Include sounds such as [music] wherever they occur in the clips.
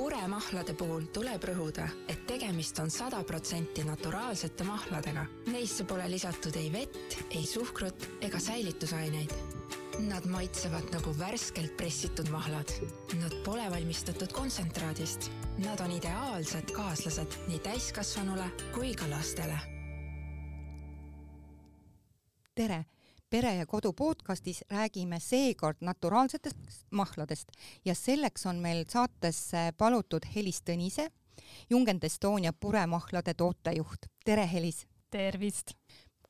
puremahlade puhul tuleb rõhuda, et tegemist on sada protsenti naturaalsete mahladega. Neisse pole lisatud ei vett, ei suhkrut ega säilitusaineid. Nad maitsevad nagu värskelt pressitud mahlad. Nad pole valmistatud kontsentraadist. Nad on ideaalsed kaaslased nii täiskasvanule kui ka lastele. tere pere ja kodu podcastis räägime seekord naturaalsetest mahladest ja selleks on meil saatesse palutud Helis Tõnise, Jungend Estonia puremahlade tootejuht. tere, Helis! tervist!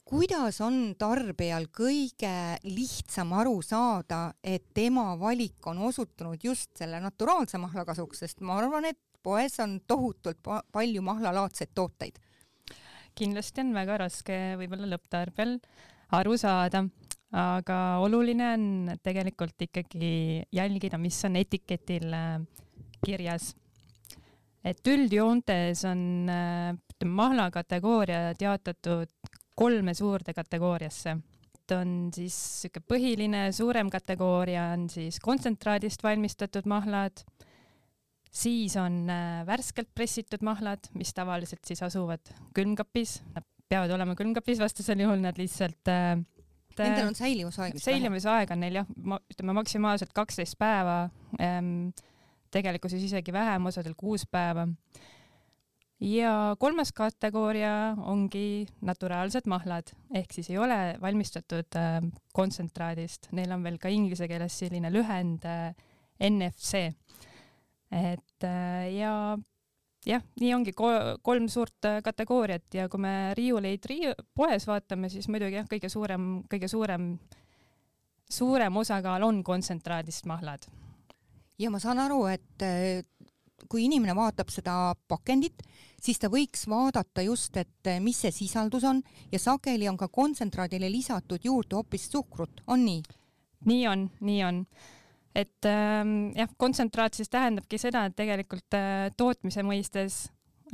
kuidas on tarbijal kõige lihtsam aru saada, et tema valik on osutunud just selle naturaalse mahla kasuks, sest ma arvan, et poes on tohutult pa palju mahlalaadseid tooteid? kindlasti on väga raske võib-olla lõpptarbijal aru saada. aga oluline on tegelikult ikkagi jälgida, mis on etiketil äh, kirjas. et üldjoontes on ütleme, mahla kategooria jaotatud kolme suurde kategooriasse. on siis niisugune põhiline suurem kategooria on siis kontsentraadist valmistatud mahlad, siis on äh, värskelt pressitud mahlad, mis tavaliselt siis asuvad külmkapis, peavad olema külmkapis, vastasel juhul nad lihtsalt äh, Nendel on säilivusaeg säilivusaeg on neil jah, ütleme maksimaalselt kaksteist päeva ähm,, tegelikkuses isegi vähem, osadel kuus päeva. ja kolmas kategooria ongi naturaalsed mahlad, ehk siis ei ole valmistatud äh, kontsentraadist, neil on veel ka inglise keeles selline lühend äh, NFC. et äh, ja jah, nii ongi kolm suurt äh, kategooriat ja kui me riiuleid riiu poes vaatame, siis muidugi jah, kõige suurem, kõige suurem, suurem osakaal on kontsentraadist mahlad. ja ma saan aru, et äh, kui inimene vaatab seda pakendit, siis ta võiks vaadata just, et äh, mis see sisaldus on ja sageli on ka kontsentraadile lisatud juurde hoopis suhkrut, on nii? nii on, nii on et ähm, jah, kontsentraat siis tähendabki seda, et tegelikult äh, tootmise mõistes,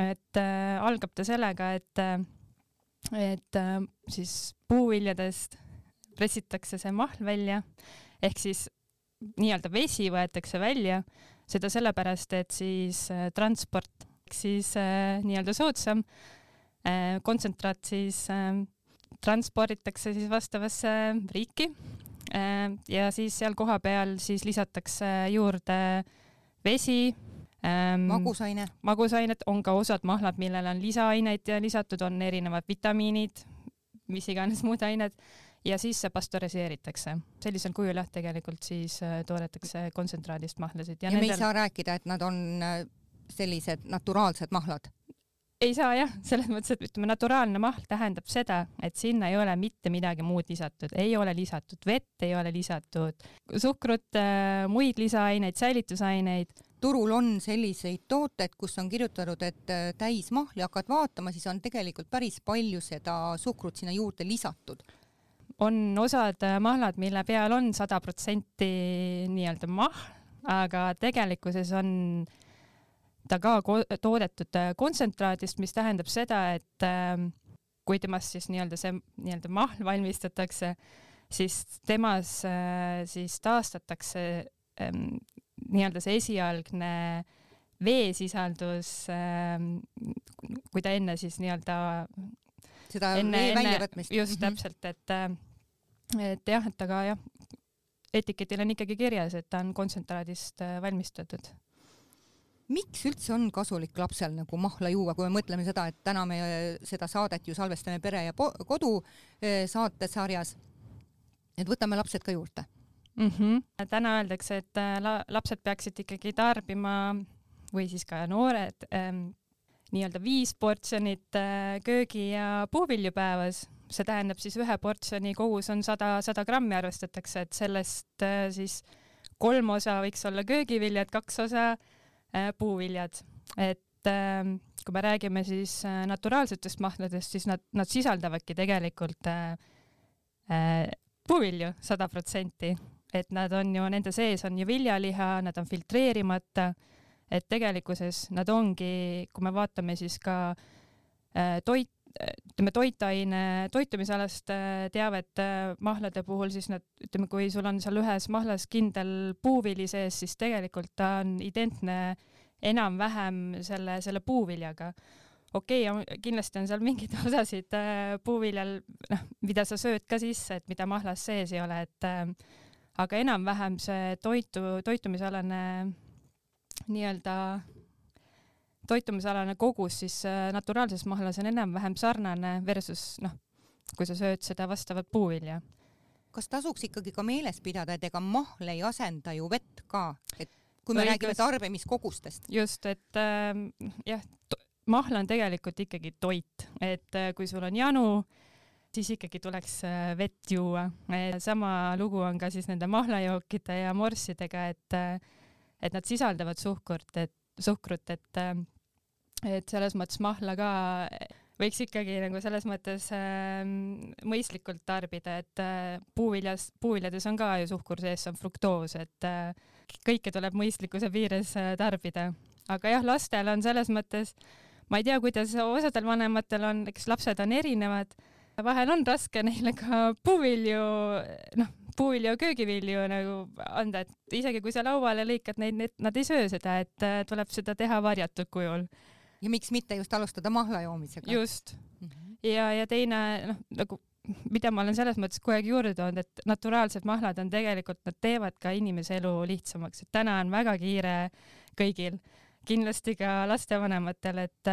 et äh, algab ta sellega, et äh,, et äh, siis puuviljadest pressitakse see mahl välja, ehk siis nii-öelda vesi võetakse välja, seda sellepärast, et siis äh, transport siis äh, nii-öelda soodsam. Äh,, kontsentraat siis äh, transporditakse siis vastavasse riiki ja siis seal kohapeal siis lisatakse juurde vesi ähm,. magusaine. magusainet, on ka osad mahlad, millel on lisaaineid lisatud, on erinevad vitamiinid, mis iganes muud ained ja siis see pastöriseeritakse. sellisel kujul jah, tegelikult siis äh, toodetakse kontsentraadist mahlasid. ja, ja nendel... me ei saa rääkida, et nad on äh, sellised naturaalsed mahlad? Ei saa jah, selles mõttes, et ütleme, naturaalne mahl tähendab seda, et sinna ei ole mitte midagi muud lisatud, ei ole lisatud vett, ei ole lisatud suhkrut, äh, muid lisaaineid, säilitusaineid. turul on selliseid tooteid, kus on kirjutatud, et äh, täismahl ja hakkad vaatama, siis on tegelikult päris palju seda suhkrut sinna juurde lisatud on osad äh, mahlad, mille peal on sada protsenti nii-öelda mahl, aga tegelikkuses on ta ka toodetud äh, kontsentraadist, mis tähendab seda, et ähm, kui temast siis nii-öelda see nii-öelda mahl valmistatakse, siis temas äh, siis taastatakse ähm, nii-öelda see esialgne veesisaldus, ähm, kui ta enne siis nii-öelda seda enne, vee väljavõtmist. just -hmm. täpselt, et äh, et jah, et aga jah, etiketil on ikkagi kirjas, et ta on kontsentraadist valmistatud miks üldse on kasulik lapsel nagu mahla juua, kui me mõtleme seda, et täna me seda saadet ju salvestame Pere ja Kodu eh, saatesarjas, et võtame lapsed ka juurde mm? -hmm. täna öeldakse, et äh, la lapsed peaksid ikkagi tarbima või siis ka noored ähm, nii-öelda viis portsjonit äh, köögi ja puuvilju päevas, see tähendab siis ühe portsjoni kogus on sada, sada grammi arvestatakse, et sellest äh, siis kolm osa võiks olla köögiviljad, kaks osa Äh, puuviljad, et ähm, kui me räägime siis äh, naturaalsetest mahladest, siis nad, nad sisaldavadki tegelikult äh, puuvilju sada protsenti, et nad on ju, nende sees on ju viljaliha, nad on filtreerimata, et tegelikkuses nad ongi, kui me vaatame siis ka toit, ütleme, toitaine, toitumisalast teavet mahlade puhul, siis nad, ütleme, kui sul on seal ühes mahlas kindel puuvili sees, siis tegelikult ta on identne enam-vähem selle, selle puuviljaga. okei okay,, kindlasti on seal mingeid [laughs] osasid äh, puuviljal, noh, mida sa sööd ka sisse, et mida mahlas sees ei ole, et äh, aga enam-vähem see toitu, toitumisalane nii-öelda toitumisalane kogus siis äh, naturaalses mahlas on enam-vähem sarnane versus noh, kui sa sööd seda vastavat puuvilja. kas tasuks ikkagi ka meeles pidada, et ega mahl ei asenda ju vett ka, et kui me Õigus. räägime tarbimiskogustest. just, et äh, jah, mahl on tegelikult ikkagi toit, et äh, kui sul on janu, siis ikkagi tuleks äh, vett juua. sama lugu on ka siis nende mahlajookide ja morssidega, et äh, et nad sisaldavad suhkurt, et suhkrut, et äh, et selles mõttes mahla ka võiks ikkagi nagu selles mõttes äh, mõistlikult tarbida, et äh, puuviljas, puuviljades on ka ju suhkur sees, see on fruktoos, et äh, kõike tuleb mõistlikkuse piires äh, tarbida. aga jah, lastel on selles mõttes, ma ei tea, kuidas osadel vanematel on, eks lapsed on erinevad, vahel on raske neile ka puuvilju, noh, puuvilju köögivilju nagu anda, et isegi kui sa lauale lõikad neid, nad ei söö seda, et äh, tuleb seda teha varjatud kujul ja miks mitte just alustada mahla joomisega. just mm. -hmm. ja, ja teine noh, nagu mida ma olen selles mõttes kogu aeg juurde toonud, et naturaalsed mahlad on tegelikult, nad teevad ka inimese elu lihtsamaks, et täna on väga kiire kõigil, kindlasti ka lastevanematel, et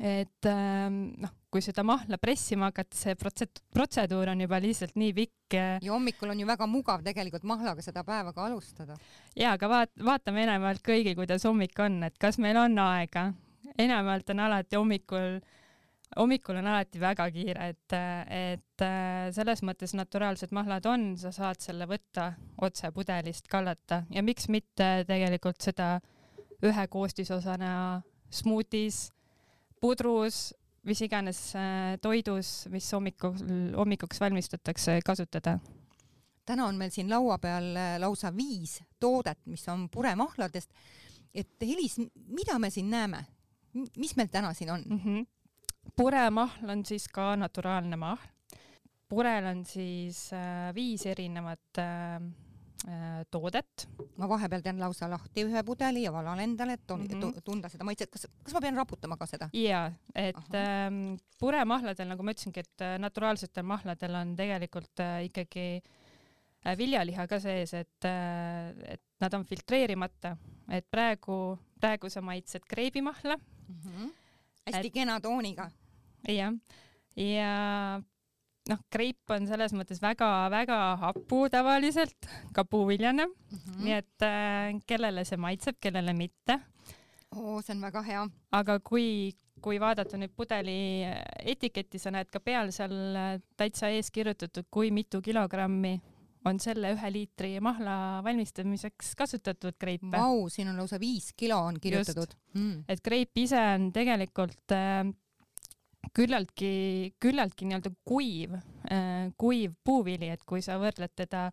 et noh, kui seda mahla pressima hakata, see protse-, protseduur on juba lihtsalt nii pikk. ja hommikul on ju väga mugav tegelikult mahlaga seda päeva ka alustada. ja, aga vaat-, vaatame enamjaolt kõigi, kuidas hommik on, et kas meil on aega. enamjaolt on alati hommikul, hommikul on alati väga kiire, et, et selles mõttes naturaalsed mahlad on, sa saad selle võtta otse pudelist, kallata ja miks mitte tegelikult seda ühe koostisosana smuutis, pudrus mis iganes äh, toidus, mis hommikul, hommikuks valmistatakse, kasutada. täna on meil siin laua peal äh, lausa viis toodet, mis on puremahladest. et Helis, mida me siin näeme? mis meil täna siin on mm? -hmm. puremahl on siis ka naturaalne mahl. purel on siis äh, viis erinevat äh, Äh, toodet. ma vahepeal teen lausa lahti ühe pudeli ja valan endale, et mm -hmm. tunda seda maitset. kas, kas ma pean raputama ka seda? jaa, et ähm, puremahladel, nagu ma ütlesingi, et äh, naturaalsetel mahladel on tegelikult äh, ikkagi äh, viljaliha ka sees, et äh,, et nad on filtreerimata, et praegu, praegu sa maitsed kreebimahla mm. -hmm. hästi et, kena tooniga. jah, ja noh, kreip on selles mõttes väga-väga hapu tavaliselt, ka puuviljane mm. -hmm. nii et äh, kellele see maitseb, kellele mitte. oo, see on väga hea. aga kui, kui vaadata nüüd pudeli etiketti, sa näed ka peal seal äh, täitsa ees kirjutatud, kui mitu kilogrammi on selle ühe liitri mahla valmistamiseks kasutatud kreipe. Vau, siin on lausa viis kilo on kirjutatud. Mm. et kreip ise on tegelikult äh, küllaltki, küllaltki nii-öelda kuiv äh,, kuiv puuvili, et kui sa võrdled teda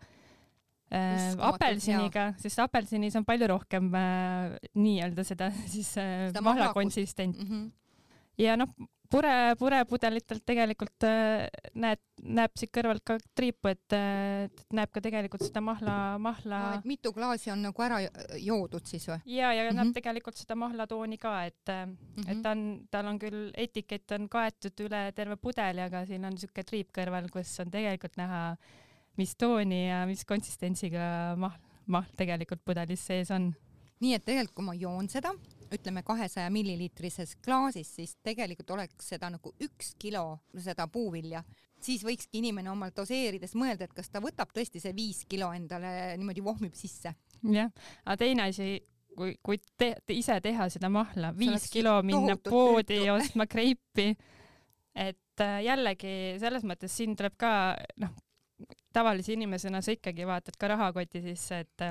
äh, apelsiniga, sest apelsinis on palju rohkem äh, nii-öelda seda [laughs] siis äh, mahla konsistent mm. -hmm. ja noh, pure, purepudelitelt tegelikult äh, näed, näeb siit kõrvalt ka triipu, et, äh, näeb ka tegelikult seda mahla, mahla mitu klaasi on nagu ära joodud siis või? ja, ja mm -hmm. näeb tegelikult seda mahlatooni ka, et mm, -hmm. et ta on, tal on küll etikett on kaetud üle terve pudeli, aga siin on niisugune triip kõrval, kus on tegelikult näha, mis tooni ja mis konsistentsiga mahl, mahl tegelikult pudelis sees on. nii et tegelikult, kui ma joon seda ütleme kahesaja milliliitrises klaasis, siis tegelikult oleks seda nagu üks kilo seda puuvilja, siis võikski inimene omalt doseerides mõelda, et kas ta võtab tõesti see viis kilo endale niimoodi vohmib sisse. jah, aga teine asi, kui, kui te, te ise teha seda mahla, viis kilo minna poodi ja ostma kreipi, et äh, jällegi selles mõttes siin tuleb ka noh, tavalise inimesena sa ikkagi vaatad ka rahakoti sisse, et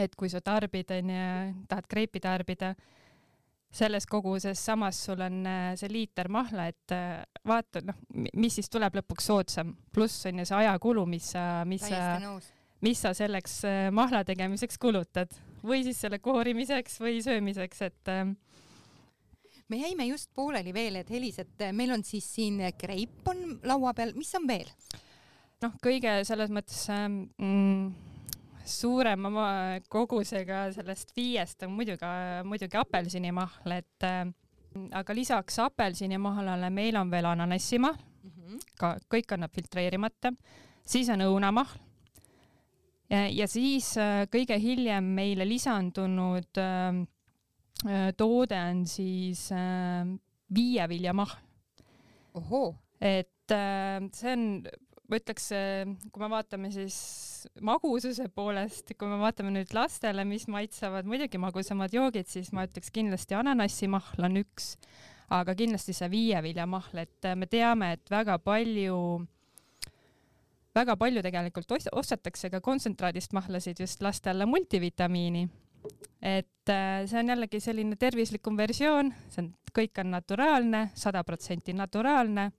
et kui sa tarbid, onju, tahad kreipi tarbida, selles koguses, samas sul on äh, see liiter mahla, et äh, vaata, noh, mis siis tuleb lõpuks soodsam, pluss on ju see ajakulu, mis sa, mis Täiesti sa, mis sa selleks äh, mahla tegemiseks kulutad. Või siis selle koorimiseks või söömiseks, et me jäime just pooleli veel, et Helis, et meil on siis siin kreip on laua peal, mis on veel? noh, kõige selles mõttes mm, suurema ma- kogusega sellest viiest on muidugi, muidugi apelsinimahl, et äh, aga lisaks apelsinimahlale meil on veel ananassimahl, ka kõik annab filtreerimata, siis on õunamahl. Ja, ja siis äh, kõige hiljem meile lisandunud äh, toode on siis viieviljamahl. Ohoo, et see on, ma ütleks, kui me vaatame siis magususe poolest, kui me vaatame nüüd lastele, mis maitsevad muidugi magusamad joogid, siis ma ütleks kindlasti ananassimahl on üks, aga kindlasti see viieviljamahl, et äh, me teame, et väga palju väga palju tegelikult os- ostetakse ka kontsentraadist mahlasid just lastele multivitamiini. et äh, see on jällegi selline tervislikum versioon, see on, kõik on naturaalne, sada protsenti naturaalne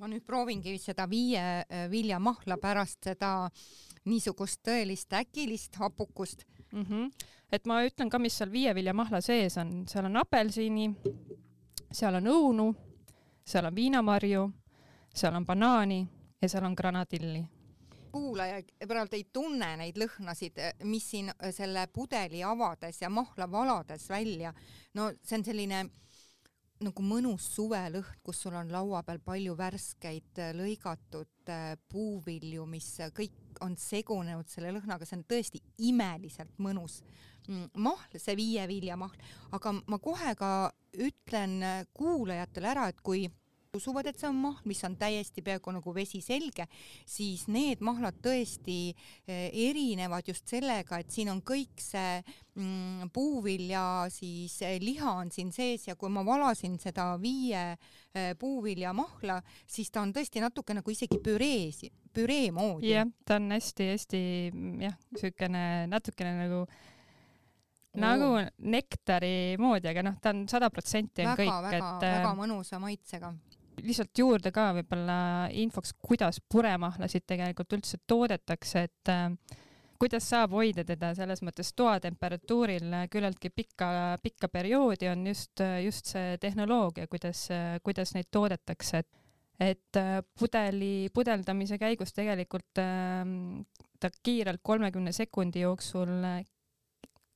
ma nüüd proovingi seda viie äh, viljamahla pärast seda niisugust tõelist äkilist hapukust. mm. -hmm. et ma ütlen ka, mis seal viieviljamahla sees on, seal on apelsini, seal on õunu, seal on viinamarju, seal on banaani ja seal on granadilli. kuulaja praegu ei tunne neid lõhnasid, mis siin äh, selle pudeli avades ja mahla valades välja. no see on selline nagu mõnus suvelõhn, kus sul on laua peal palju värskeid äh, lõigatud äh, puuvilju, mis kõik on segunenud selle lõhnaga, see on tõesti imeliselt mõnus. Mm, mahl, see viieviljamahl, aga ma kohe ka ütlen äh, kuulajatele ära, et kui usuvad, et see on mahl, mis on täiesti peaaegu nagu vesi selge, siis need mahlad tõesti erinevad just sellega, et siin on kõik see mm, puuvilja siis liha on siin sees ja kui ma valasin seda viie puuviljamahla, siis ta on tõesti natuke nagu isegi pürees, püree moodi. jah, ta on hästi-hästi jah, niisugune natukene nagu nagu nektari moodi, aga noh, ta on sada protsenti on väga, kõik, et väga mõnusa maitsega. Lihtsalt juurde ka võib-olla infoks, kuidas puremahlasid tegelikult üldse toodetakse, et äh, kuidas saab hoida teda selles mõttes toatemperatuuril küllaltki pikka, pikka perioodi, on just, just see tehnoloogia, kuidas, kuidas neid toodetakse, et et äh, pudeli, pudeldamise käigus tegelikult äh, ta kiirelt kolmekümne sekundi jooksul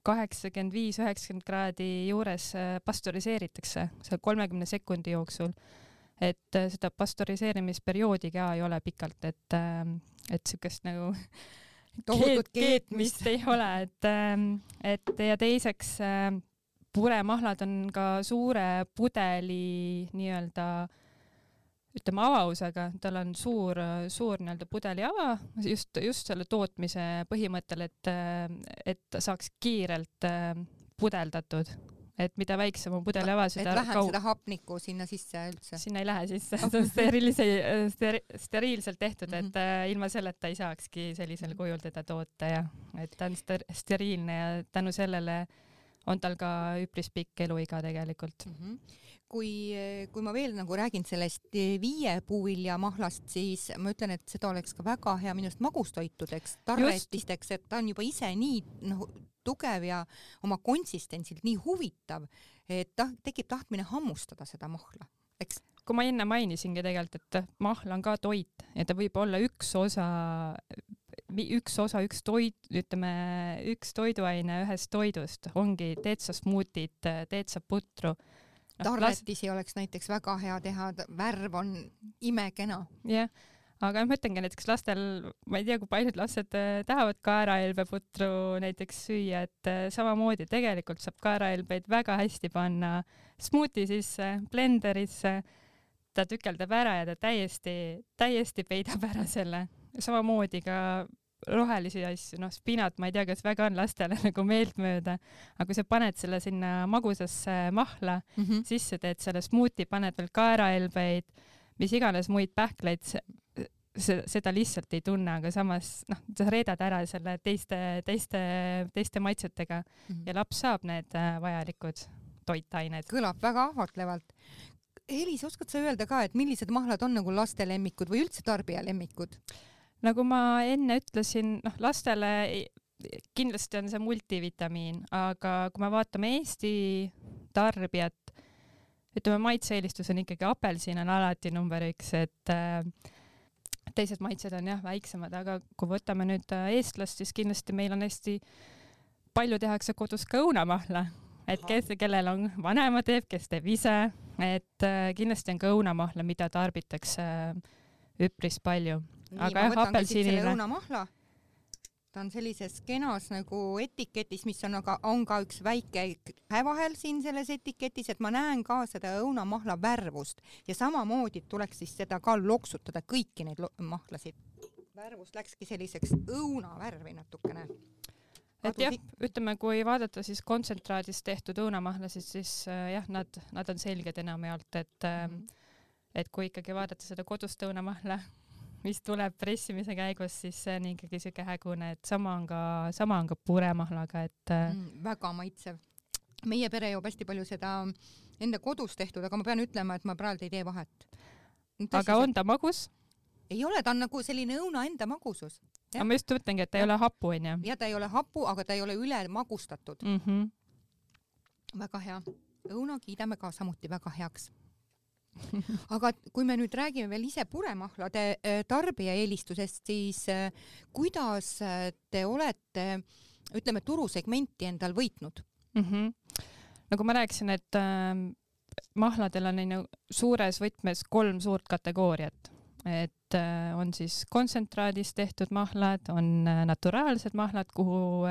kaheksakümmend viis, üheksakümmend kraadi juures äh, pastöriseeritakse seal kolmekümne sekundi jooksul. Et äh, seda pastöriseerimisperioodi ka ei ole pikalt, et, et siukest nagu [laughs] tohutut keetmist ei ole, et, et ja teiseks puremahlad on ka suure pudeli nii-öelda ütleme avavusega, tal on suur, suur nii-öelda pudeliava just, just selle tootmise põhimõttel, et, et saaks kiirelt pudeldatud, et mida väiksem on pudeliava, seda et vähem kaug... seda hapnikku sinna sisse üldse. sinna ei lähe sisse, see on sterilise, steri, steriilselt tehtud mm, -hmm. et äh, ilma selleta ei saakski sellisel kujul teda toota ja et ta on ster, steriilne ja tänu sellele on tal ka üpris pikk eluiga tegelikult mm. -hmm kui, kui ma veel nagu räägin sellest viie puuviljamahlast, siis ma ütlen, et seda oleks ka väga hea minu arust magustoitudeks, tarretisteks, et ta on juba ise nii noh, tugev ja oma konsistentsilt nii huvitav, et ta tekib tahtmine hammustada seda mahla, eks kui ma enne mainisingi tegelikult, et mahl on ka toit ja ta võib olla üks osa, üks osa, üks toit, ütleme, üks toiduaine ühest toidust, ongi teed sa smuutit, teed sa putru no,. tarletisi las... oleks näiteks väga hea teha, värv on imekena. jah yeah aga ma ütlengi näiteks lastel, ma ei tea, kui paljud lapsed äh, tahavad kaerahelbeputru näiteks süüa, et äh, samamoodi tegelikult saab kaerahelbeid väga hästi panna smuuti sisse, blenderisse, ta tükeldab ära ja ta täiesti, täiesti peidab ära selle. samamoodi ka rohelisi asju, noh, spinat, ma ei tea, kas väga on lastele [laughs] nagu meeltmööda, aga kui sa paned selle sinna magusasse mahla mm, -hmm. sisse teed selle smuuti, paned veel kaerahelbeid, mis iganes muid pähkleid, seda lihtsalt ei tunne, aga samas noh, sa reedad ära selle teiste, teiste, teiste maitsetega mm -hmm. ja laps saab need äh, vajalikud toitained. kõlab väga ahvatlevalt. Elis, oskad sa öelda ka, et millised mahlad on nagu laste lemmikud või üldse tarbija lemmikud? nagu ma enne ütlesin, noh, lastele kindlasti on see multivitamiin, aga kui me vaatame Eesti tarbijat, ütleme, maitse-eelistus on ikkagi apelsin on alati number üks, et teised maitsed on jah väiksemad, aga kui võtame nüüd äh, eestlast, siis kindlasti meil on hästi palju tehakse kodus ka õunamahla, et kes, kellel on vanema teeb, kes teeb ise, et äh, kindlasti on ka õunamahla, mida tarbitakse äh, üpris palju. aga jah, apelsiniline. õunamahla ta on sellises kenas nagu etiketis, mis on aga, on ka üks väike vahel siin selles etiketis, et ma näen ka seda õunamahla värvust ja samamoodi tuleks siis seda ka loksutada, kõiki neid mahlasid. värvus läkski selliseks õunavärvi natukene. et jah, ütleme, kui vaadata siis kontsentraadist tehtud õunamahlasid, siis äh, jah, nad, nad on selged enamjaolt, et mm -hmm. et kui ikkagi vaadata seda kodust õunamahla mis tuleb pressimise käigus, siis see on ikkagi siuke hägune, et sama on ka, sama on ka puremahlaga, et äh, mm,. väga maitsev. meie pere joob hästi palju seda enda kodus tehtud, aga ma pean ütlema, et ma praegu ei tee vahet. aga on ta magus? ei ole, ta on nagu selline õuna enda magusus. aga ma just mõtlengi, et ta ja. ei ole hapu, onju. ja ta ei ole hapu, aga ta ei ole üle magustatud mm. -hmm. väga hea. õuna kiidame ka samuti väga heaks [laughs] aga kui me nüüd räägime veel ise puremahlade äh, tarbija eelistusest, siis äh, kuidas äh, te olete, ütleme, turusegmenti endal võitnud mm? -hmm. nagu ma rääkisin, et äh, mahladel on onju suures võtmes kolm suurt kategooriat, et on siis kontsentraadist tehtud mahlad, on naturaalsed mahlad, kuhu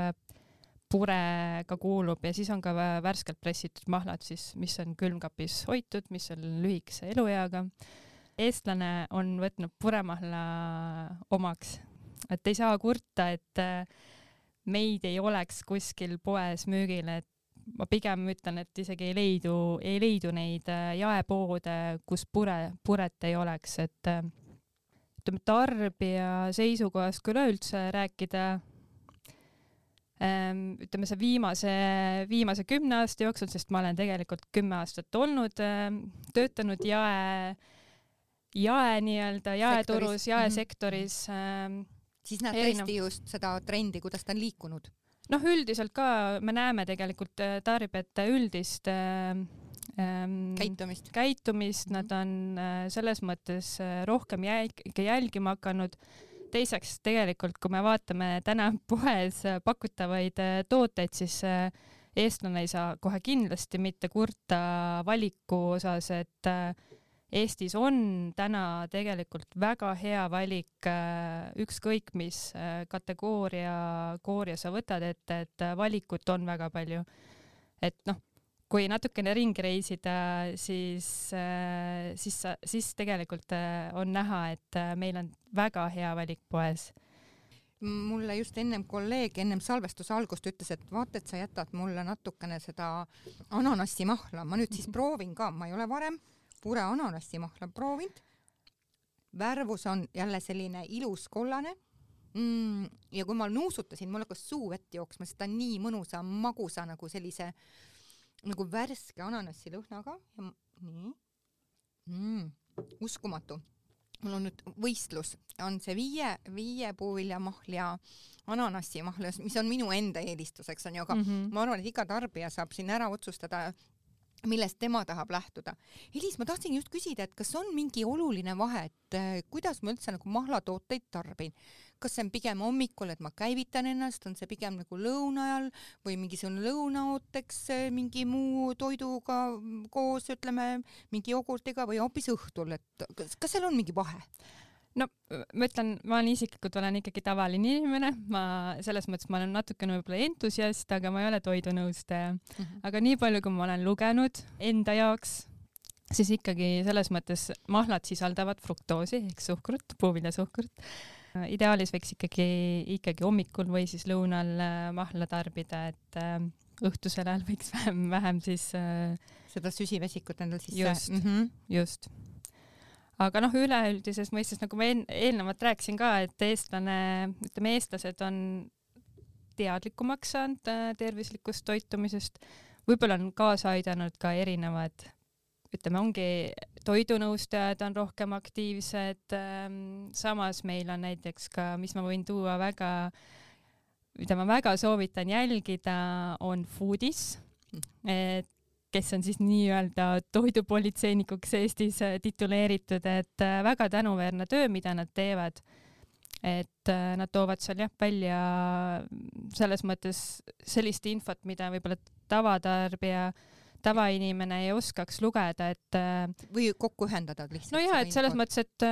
pure ka kuulub ja siis on ka värskelt pressitud mahlad siis, mis on külmkapis hoitud, mis on lühikese elueaga. eestlane on võtnud puremahla omaks, et ei saa kurta, et äh, meid ei oleks kuskil poes müügil, et ma pigem ütlen, et isegi ei leidu, ei leidu neid äh, jaepoode, kus pure, puret ei oleks, et äh, ütleme, tarbija seisukohast kui üleüldse rääkida, ütleme see viimase, viimase kümne aasta jooksul, sest ma olen tegelikult kümme aastat olnud, ehm, töötanud jae, jae nii-öelda jaeturus, jaesektoris mm. -hmm. siis näed tõesti just seda trendi, kuidas ta on liikunud? noh, üldiselt ka me näeme tegelikult äh, tarbijate üldist ähm, käitumist, käitumist, nad on äh, selles mõttes äh, rohkem jälg-, jälgima hakanud teiseks tegelikult, kui me vaatame täna [laughs] poes pakutavaid äh, tooteid, siis äh, eestlane ei saa kohe kindlasti mitte kurta valiku osas, et äh, Eestis on täna tegelikult väga hea valik, ükskõik mis kategooria kooria sa võtad ette, et valikut on väga palju. et noh kui natukene ringi reisida, siis, äh, siis, siis tegelikult äh, on näha, et äh, meil on väga hea valik poes mulle just ennem kolleeg ennem salvestuse algust ütles, et vaata, et sa jätad mulle natukene seda ananassimahla, ma nüüd siis proovin ka, ma ei ole varem pure ananassimahla proovinud. värvus on jälle selline ilus kollane mm,. ja kui ma nuusutasin, mul hakkas suu vett jooksma, sest ta on nii mõnusa magusa nagu sellise äh, nagu värske ananassi lõhnaga ja nii mm,. uskumatu. mul on nüüd võistlus, on see viie, viie puuviljamahl ja ananassimahl, mis on minu enda eelistuseks onju, aga mm -hmm. ma arvan, et iga tarbija saab siin ära otsustada, millest tema tahab lähtuda. Elis, ma tahtsin just küsida, et kas on mingi oluline vahe, et äh, kuidas ma üldse nagu mahlatooteid tarbin, kas see on pigem hommikul, et ma käivitan ennast, on see pigem nagu lõuna ajal või mingisugune lõunaooteks äh, mingi muu toiduga koos, ütleme mingi jogurtiga või hoopis õhtul, et kas, kas seal on mingi vahe? no ma ütlen, ma olen isiklikult olen ikkagi tavaline inimene, ma selles mõttes ma olen natukene võib-olla entusiast, aga ma ei ole toidunõustaja mm. -hmm. aga nii palju, kui ma olen lugenud enda jaoks, siis ikkagi selles mõttes mahlad sisaldavad fruktoosi ehk suhkrut, puuviljasuhkrut. Ideaalis võiks ikkagi, ikkagi hommikul või siis lõunal äh, mahla tarbida, et äh, õhtusel ajal võiks vähem, vähem siis äh, seda süsivesikut endal sisse. just mm, -hmm. just aga noh, üleüldises mõistes, nagu ma eelnevalt rääkisin ka, et eestlane, ütleme, eestlased on teadlikumaks saanud äh, tervislikust toitumisest, võib-olla on kaasa aidanud ka erinevad, ütleme, ongi toidunõustajad on rohkem aktiivsed, ähm, samas meil on näiteks ka, mis ma võin tuua väga, mida ma väga soovitan jälgida, on Foodis, et kes on siis nii-öelda toidupolitseinikuks Eestis äh, tituleeritud, et äh, väga tänuväärne töö, mida nad teevad. et äh, nad toovad seal jah välja selles mõttes sellist infot, mida võib-olla tavatarbija tavainimene ei oskaks lugeda, et või kokku ühendada lihtsalt. no ja, et selles mõttes, et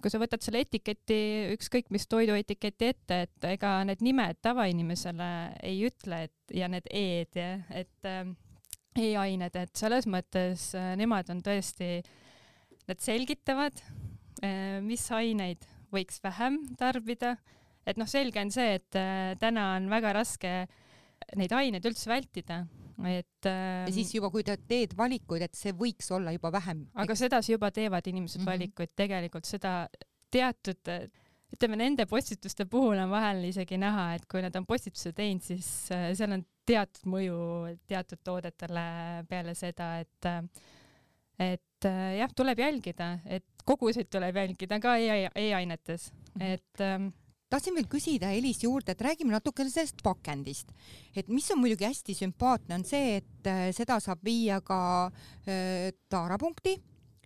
kui sa võtad selle etiketi, ükskõik mis toiduetiketi ette, et ega need nimed tavainimesele ei ütle, et ja need E-d, et e-ained, et selles mõttes äh, nemad on tõesti, nad selgitavad, äh, mis aineid võiks vähem tarbida, et noh, selge on see, et äh, täna on väga raske neid aineid üldse vältida, et ja siis juba, kui te teed valikuid, et see võiks olla juba vähem. aga sedasi juba teevad inimesed mm -hmm. valikuid, tegelikult seda teatud ütleme nende postituste puhul on vahel isegi näha, et kui nad on postituse teinud, siis seal on teatud mõju teatud toodetele peale seda, et et jah, tuleb jälgida, et koguseid tuleb jälgida ka e-ainetes e, et ähm, tahtsin veel küsida Elis juurde, et räägime natukene sellest pakendist. et mis on muidugi hästi sümpaatne, on see, et äh, seda saab viia ka äh, taarapunkti,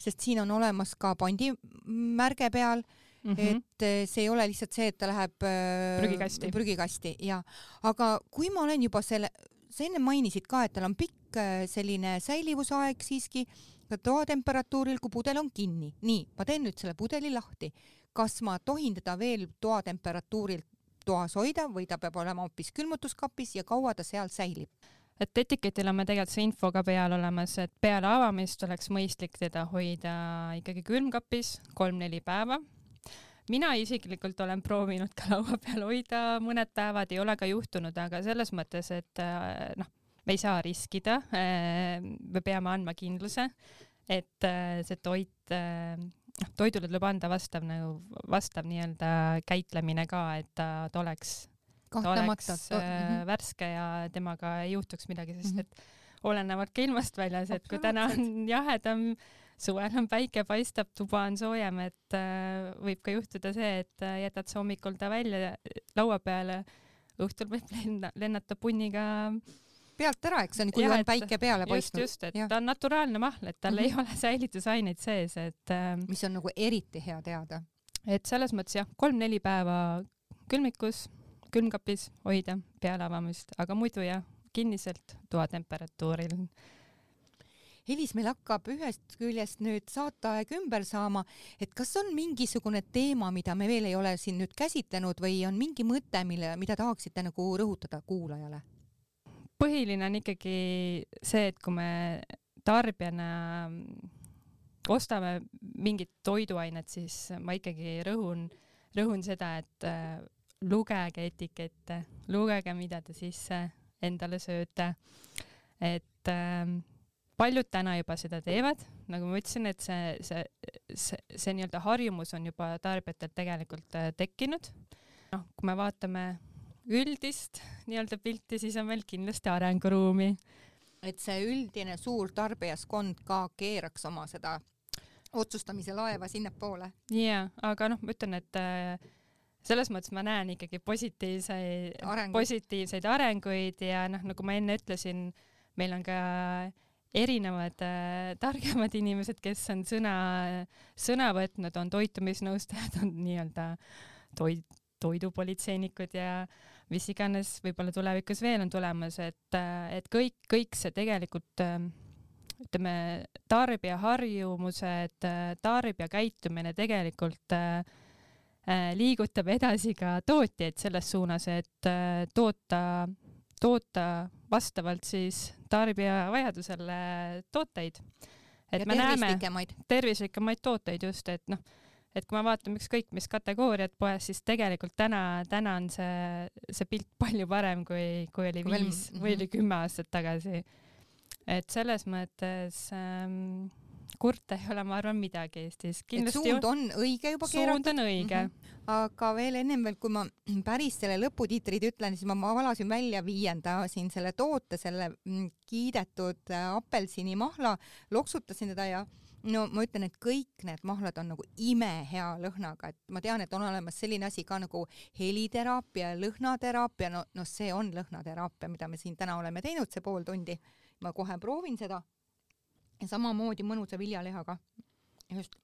sest siin on olemas ka pandimärge peal mm, -hmm. et eh, see ei ole lihtsalt see, et ta läheb äh, prügikasti, prügikasti ja, aga kui ma olen juba selle, sa enne mainisid ka, et tal on pikk äh, selline säilivusaeg siiski ka toatemperatuuril, kui pudel on kinni. nii, ma teen nüüd selle pudeli lahti. kas ma tohin teda veel toatemperatuuril toas hoida või ta peab olema hoopis külmutuskapis ja kaua ta seal säilib? et etiketil on meil tegelikult see info ka peal olemas, et peale avamist oleks mõistlik teda hoida ikkagi külmkapis kolm-neli päeva mina isiklikult olen proovinud ka laua peal hoida mõned päevad, ei ole ka juhtunud, aga selles mõttes, et äh, noh, me ei saa riskida. Äh, me peame andma kindluse, et äh, see toit, noh, toidule tuleb anda vastav nagu, vastav nii-öelda käitlemine ka, et ta, ta oleks, ta oleks mm -hmm. värske ja temaga ei juhtuks midagi, sest mm -hmm. et olenevalt ka ilmast väljas, et kui täna on jahedam suvel on päike paistab, tuba on soojem, et äh, võib ka juhtuda see, et äh, jätad sa hommikul ta välja laua peale, õhtul võib [laughs] lenna, lennata punniga pealt ära, eks see on, kui ja, on päike peale paistnud. just, just, et ja. ta on naturaalne mahl, et tal mm -hmm. ei ole säilitusaineid sees, et äh, mis on nagu eriti hea teada. et selles mõttes jah, kolm-neli päeva külmikus, külmkapis hoida peale avamist, aga muidu jah, kinniselt toatemperatuuril Elis, meil hakkab ühest küljest nüüd saateaeg ümber saama, et kas on mingisugune teema, mida me veel ei ole siin nüüd käsitlenud või on mingi mõte, mille, mida tahaksite nagu rõhutada kuulajale? Põhiline on ikkagi see, et kui me tarbijana ostame mingit toiduainet, siis ma ikkagi rõhun, rõhun seda, et äh, lugege etikette, lugege, mida te sisse endale sööte. et äh, paljud täna juba seda teevad, nagu ma ütlesin, et see, see, see, see nii-öelda harjumus on juba tarbijatel tegelikult äh, tekkinud. noh, kui me vaatame üldist nii-öelda pilti, siis on meil kindlasti arenguruumi. et see üldine suur tarbijaskond ka keeraks oma seda otsustamise laeva sinnapoole. jaa, aga noh, ma ütlen, et äh, selles mõttes ma näen ikkagi positiivseid, positiivseid arenguid ja noh, nagu ma enne ütlesin, meil on ka erinevad äh, targemad inimesed, kes on sõna, sõna võtnud, on toitumisnõustajad, on nii-öelda toit, toidupolitseinikud ja mis iganes võib-olla tulevikus veel on tulemas, et, et kõik, kõik see tegelikult ütleme, tarbija harjumused, tarbija käitumine tegelikult liigutab edasi ka tootjaid selles suunas, et toota, toota vastavalt siis tarbija vajadusele tooteid. et ja me näeme tervislikemaid tooteid just, et noh, et kui me vaatame ükskõik mis kategooriat poes, siis tegelikult täna, täna on see, see pilt [laughs] palju parem, kui, kui oli viis mm -hmm. või oli kümme aastat tagasi. et selles mõttes ähm, kurta ei ole, ma arvan, midagi Eestis. suund on õige juba keeratud. suund on õige mm. -hmm. aga veel ennem veel, kui ma [clears throat] päris selle lõputiitrid ütlen, siis ma, ma valasin välja viienda siin selle toote, selle mm, kiidetud äh, apelsinimahla, loksutasin teda ja no ma ütlen, et kõik need mahlad on nagu imehea lõhnaga, et ma tean, et on olemas selline asi ka nagu heliteraapia, lõhnateraapia, no, noh, see on lõhnateraapia, mida me siin täna oleme teinud, see pool tundi ma kohe proovin seda. ja samamoodi mõnusa viljalehaga. just,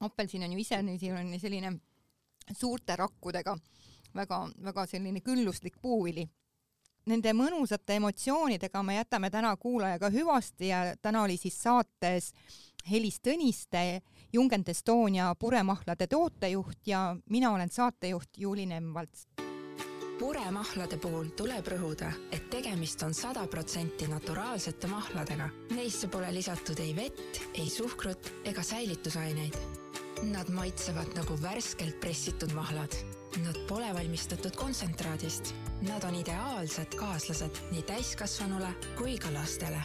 apelsin on ju ise on selline suurte rakkudega väga-väga selline külluslik puuvili nende mõnusate emotsioonidega me jätame täna kuulajaga hüvasti ja täna oli siis saates Helis Tõniste, Jungend Estonia puremahlade tootejuht ja mina olen saatejuht Juuli Nemvalts. puremahlade puhul tuleb rõhuda, et tegemist on sada protsenti naturaalsete mahladega. Neisse pole lisatud ei vett, ei suhkrut ega säilitusaineid. Nad maitsevad nagu värskelt pressitud mahlad Nad pole valmistatud kontsentraadist. Nad on ideaalsed kaaslased nii täiskasvanule kui ka lastele